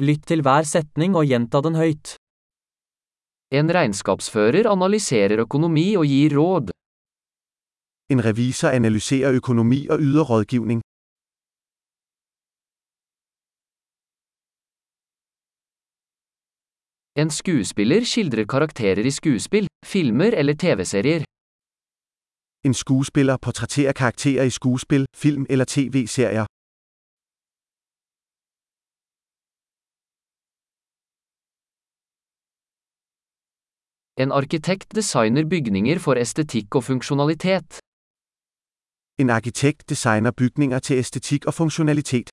Lytt til hver setning og gjenta den høyt. En regnskapsfører analyserer økonomi og gir råd. En revisor analyserer økonomi og yder rådgivning. En skuespiller skildrer karakterer i skuespill, filmer eller TV-serier. En skuespiller portrætterer karakterer i skuespil, film eller tv-serier. En arkitekt designer bygninger for estetikk og funksjonalitet. En arkitekt designer bygninger til estetikk og funksjonalitet.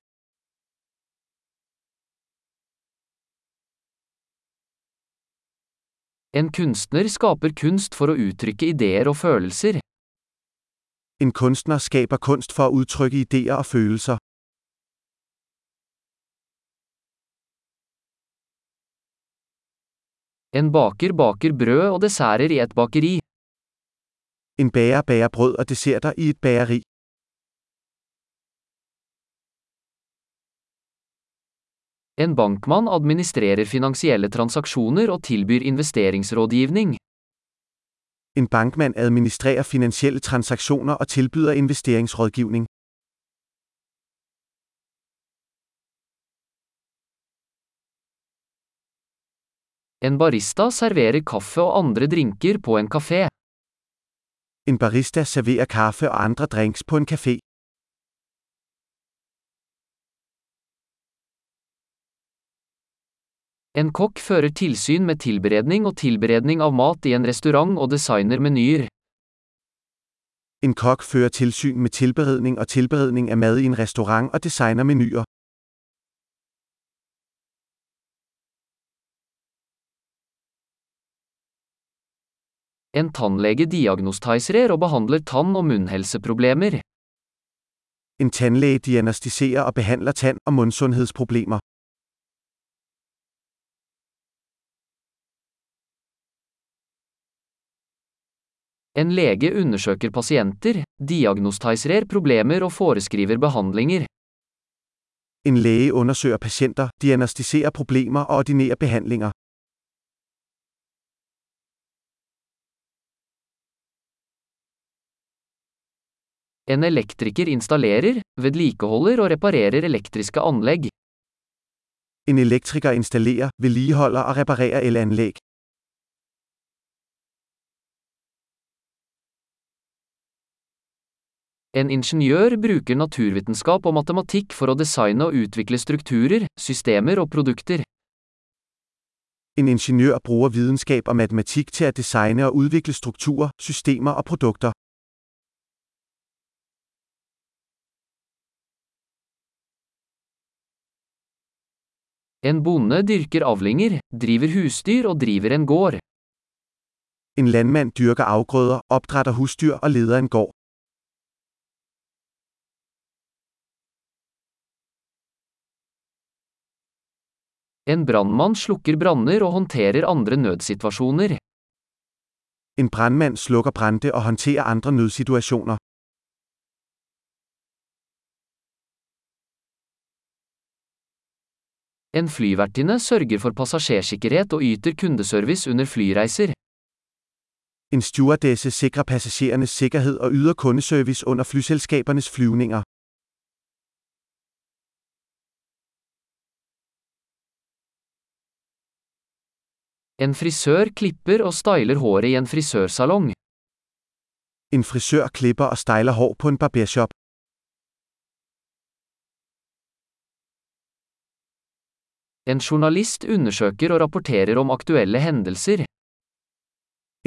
En kunstner skaper kunst for å uttrykke ideer og følelser. En kunstner skaper kunst for å uttrykke ideer og følelser. En baker baker brød og desserter i et bakeri. En bager bager brød og desserter i et bageri. En bankmann administrerer finansielle transaksjoner og tilbyr investeringsrådgivning. En bankmann administrerer finansielle transaksjoner og tilbyder investeringsrådgivning. En barista serverer kaffe og andre drinker på en kafé. En barista serverer kaffe og andre drinks på en kafé. En kokk fører tilsyn med tilberedning og tilberedning av mat i en restaurant og designer menyer. En kok fører tilsyn med tilberedning og tilberedning av mat i en restaurant og designer menuer. En tannlege diagnostiserer og behandler tann- og munnhelseproblemer. En tandlæge diagnostiserer og behandler tand- og munnsundhedsproblemer. En lege undersøker pasienter, diagnostiserer problemer og foreskriver behandlinger. En læge undersøger patienter, diagnostiserer problemer og ordinerer behandlinger. En elektriker installerer, vedlikeholder og reparerer elektriske anlegg. En elektriker installerer, vedligeholder og reparerer elanlegg. En ingeniør bruker naturvitenskap og matematikk for å designe og utvikle strukturer, systemer og produkter. En ingeniør bruker vitenskap og matematikk til å designe og utvikle strukturer, systemer og produkter. En bonde dyrker avlinger, driver husdyr og driver en gård. En landmand dyrker afgrøder, opdrætter husdyr og leder en gård. En brannmann slukker branner og håndterer andre nødsituasjoner. En brandmand slukker brande og håndterer andre nødsituationer. En flyvertinne sørger for passasjersikkerhet og yter kundeservice under flyreiser. En stewardesse sikrer passasjerenes sikkerhet og yder kundeservice under flyselskabernes flyvninger. En frisør klipper og styler håret i en frisørsalong. En frisør klipper og styler hår på en barbershop. En journalist undersøker og rapporterer om aktuelle hendelser.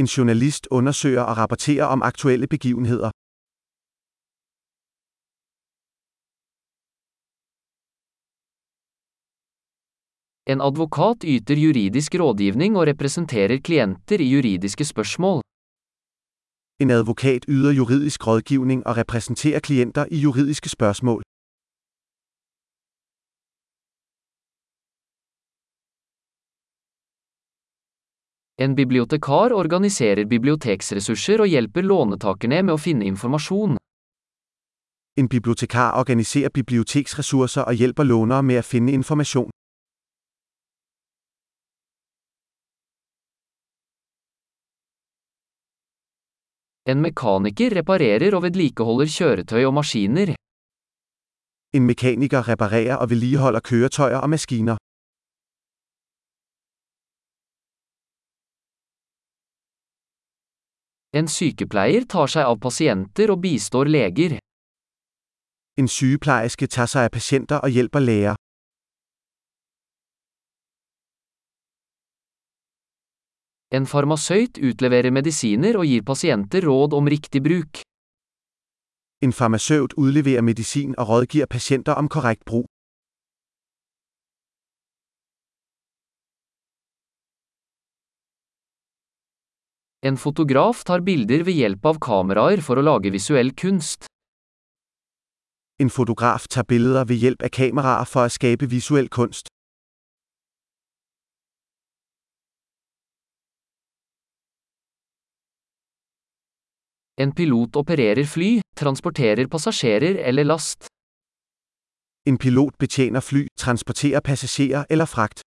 En journalist undersøger og rapporterer om aktuelle begivenheder. En advokat yter juridisk rådgivning og representerer klienter i juridiske spørsmål. En advokat yder juridisk rådgivning og repræsenterer klienter i juridiske spørgsmål. En bibliotekar organiserer biblioteksressurser og hjelper lånetakerne med å finne informasjon. En bibliotekar organiserer biblioteksressurser og hjelper lånere med å finne informasjon. En mekaniker reparerer og vedlikeholder kjøretøy og maskiner. En mekaniker reparerer og vedlikeholder kjøretøyer og maskiner. En sykepleier tar seg av pasienter og bistår leger. En sykepleierske tar seg av pasienter og hjelper læger. En farmasøyt utleverer medisiner og gir pasienter råd om riktig bruk. En farmasøyt udleverer medisin og rådgiver pasienter om korrekt brug. En fotograf tar bilder ved hjelp av kameraer for å lage visuell kunst. En fotograf tar bilder ved hjelp av kameraer for å skabe visuell kunst. En pilot opererer fly, transporterer passasjerer eller last. En pilot betjener fly, transporterer passasjerer eller fragt.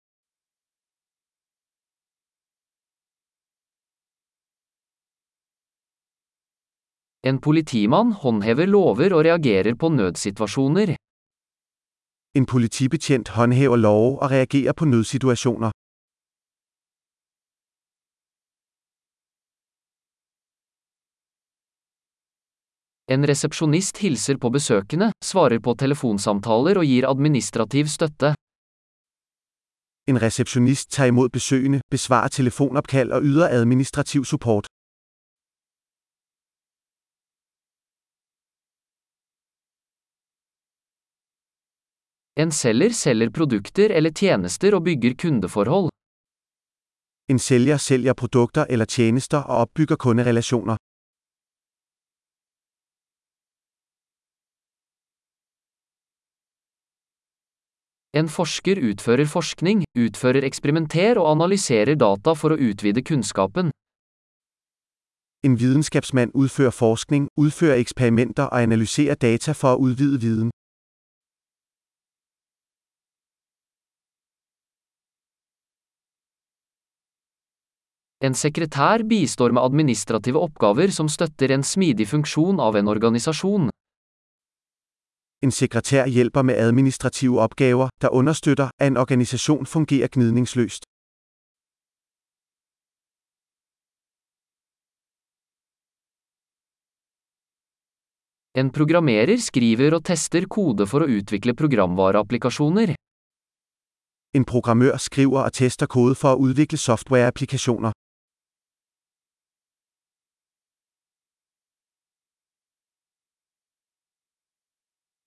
En politimann håndhever lover og reagerer på nødsituasjoner. En politibetjent håndhever lover og reagerer på nødsituasjoner. En resepsjonist hilser på besøkende, svarer på telefonsamtaler og gir administrativ støtte. En resepsjonist tar imod besøgende, besvarer telefonoppkall og yder administrativ support. En selger selger produkter eller tjenester og bygger kundeforhold. En sælger sælger produkter eller tjenester og opbygger kunderelationer. En forsker utfører forskning, utfører eksperimenter og analyserer data for å utvide kunnskapen. En videnskabsmand utfører forskning, utfører eksperimenter og analyserer data for å utvide viden. En sekretær bistår med administrative oppgaver som støtter en smidig funksjon av en organisasjon. En sekretær hjelper med administrative oppgaver der understøtter, at en organisasjon fungerer gnidningsløst. En programmerer skriver og tester kode for å utvikle programvareapplikasjoner. En programmør skriver og tester kode for å utvikle softwareapplikationer.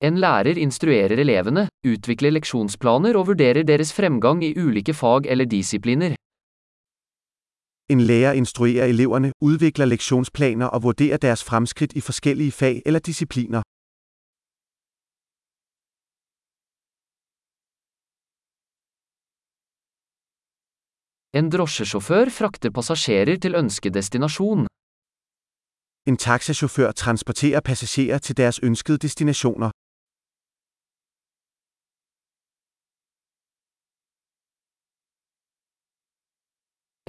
En lærer instruerer elevene, utvikler leksjonsplaner og vurderer deres fremgang i ulike fag eller disipliner. En lærer instruerer eleverne, utvikler leksjonsplaner og vurderer deres fremskritt i forskellige fag eller disipliner. En drosjesjåfør frakter passasjerer til ønskedestinasjon. En taxachauffør transporterer passasjerer til deres ønskede destinationer.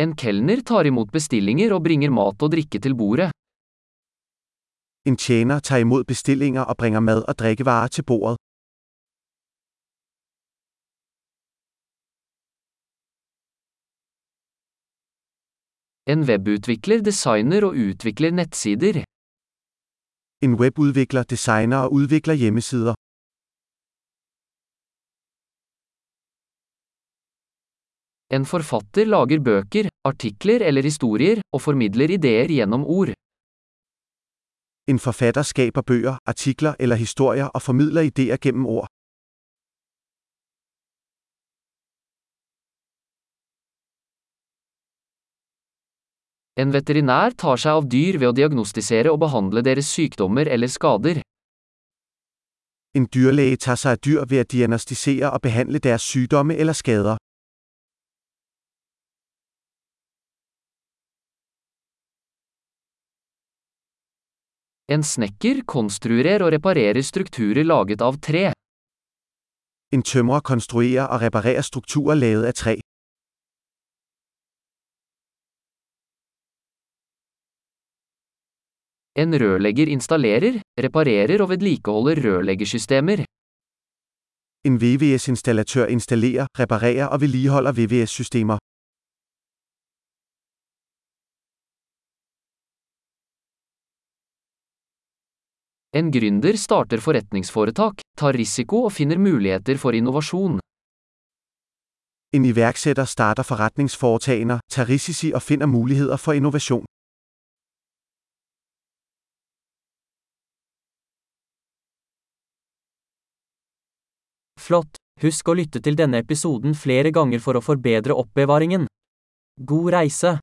En kelner tar imot bestillinger og bringer mat og drikke til bordet. En tjener tar imot bestillinger og bringer mad og drikkevarer til bordet. En webutvikler designer og utvikler nettsider. En webudvikler designer og utvikler hjemmesider. En forfatter lager bøker, artikler eller historier, og formidler ideer gjennom ord. En forfatter skaper bøger, artikler eller historier og formidler ideer gjennom ord. En veterinær tar seg av dyr ved å diagnostisere og behandle deres sykdommer eller skader. En dyrlæge tar seg av dyr ved å diagnostisere og behandle deres sykdommer eller skader. En snekker konstruerer og reparerer strukturer laget av tre. En tømrer konstruerer og reparerer strukturer lavet av tre. En rørlegger installerer, reparerer og vedlikeholder rørleggersystemer. En VVS-installatør installerer, reparerer og vedligeholder VVS-systemer. En gründer starter forretningsforetak, tar risiko og finner muligheter for innovasjon. En iværksætter starter forretningsforetagender, tager risici og finner muligheder for innovation. Flott! Husk å lytte til denne episoden flere ganger for å forbedre oppbevaringen. God reise!